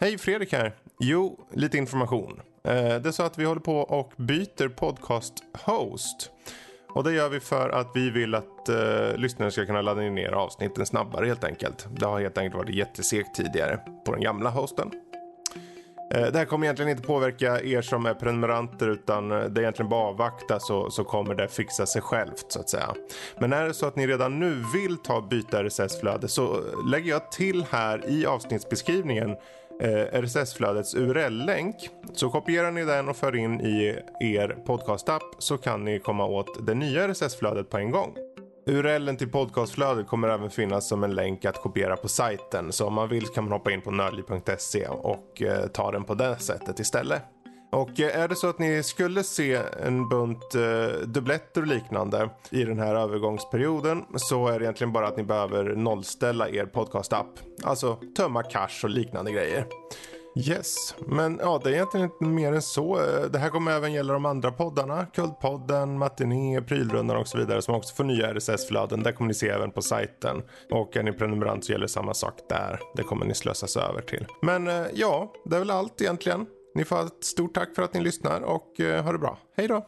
Hej Fredrik här. Jo, lite information. Eh, det är så att vi håller på och byter podcast host. Och det gör vi för att vi vill att eh, lyssnare ska kunna ladda ner avsnitten snabbare helt enkelt. Det har helt enkelt varit jättesegt tidigare på den gamla hosten. Eh, det här kommer egentligen inte påverka er som är prenumeranter utan eh, det är egentligen bara avvakta så, så kommer det fixa sig självt så att säga. Men är det så att ni redan nu vill ta byta RSS-flöde så eh, lägger jag till här i avsnittsbeskrivningen Eh, RSS-flödets URL-länk. Så kopierar ni den och för in i er podcast-app så kan ni komma åt det nya RSS-flödet på en gång. URLen till podcastflödet kommer även finnas som en länk att kopiera på sajten. Så om man vill kan man hoppa in på nördliv.se och eh, ta den på det sättet istället. Och eh, är det så att ni skulle se en bunt eh, dubbletter och liknande i den här övergångsperioden så är det egentligen bara att ni behöver nollställa er podcast-app. Alltså tömma cash och liknande grejer. Yes, men ja, det är egentligen inte mer än så. Eh, det här kommer även gälla de andra poddarna. Kultpodden, Matiné, Prylrundan och så vidare som också får nya RSS-flöden. Det kommer ni se även på sajten. Och är ni prenumerant så gäller samma sak där. Det kommer ni slösas över till. Men eh, ja, det är väl allt egentligen. Ni får ha ett stort tack för att ni lyssnar och eh, ha det bra. Hej då!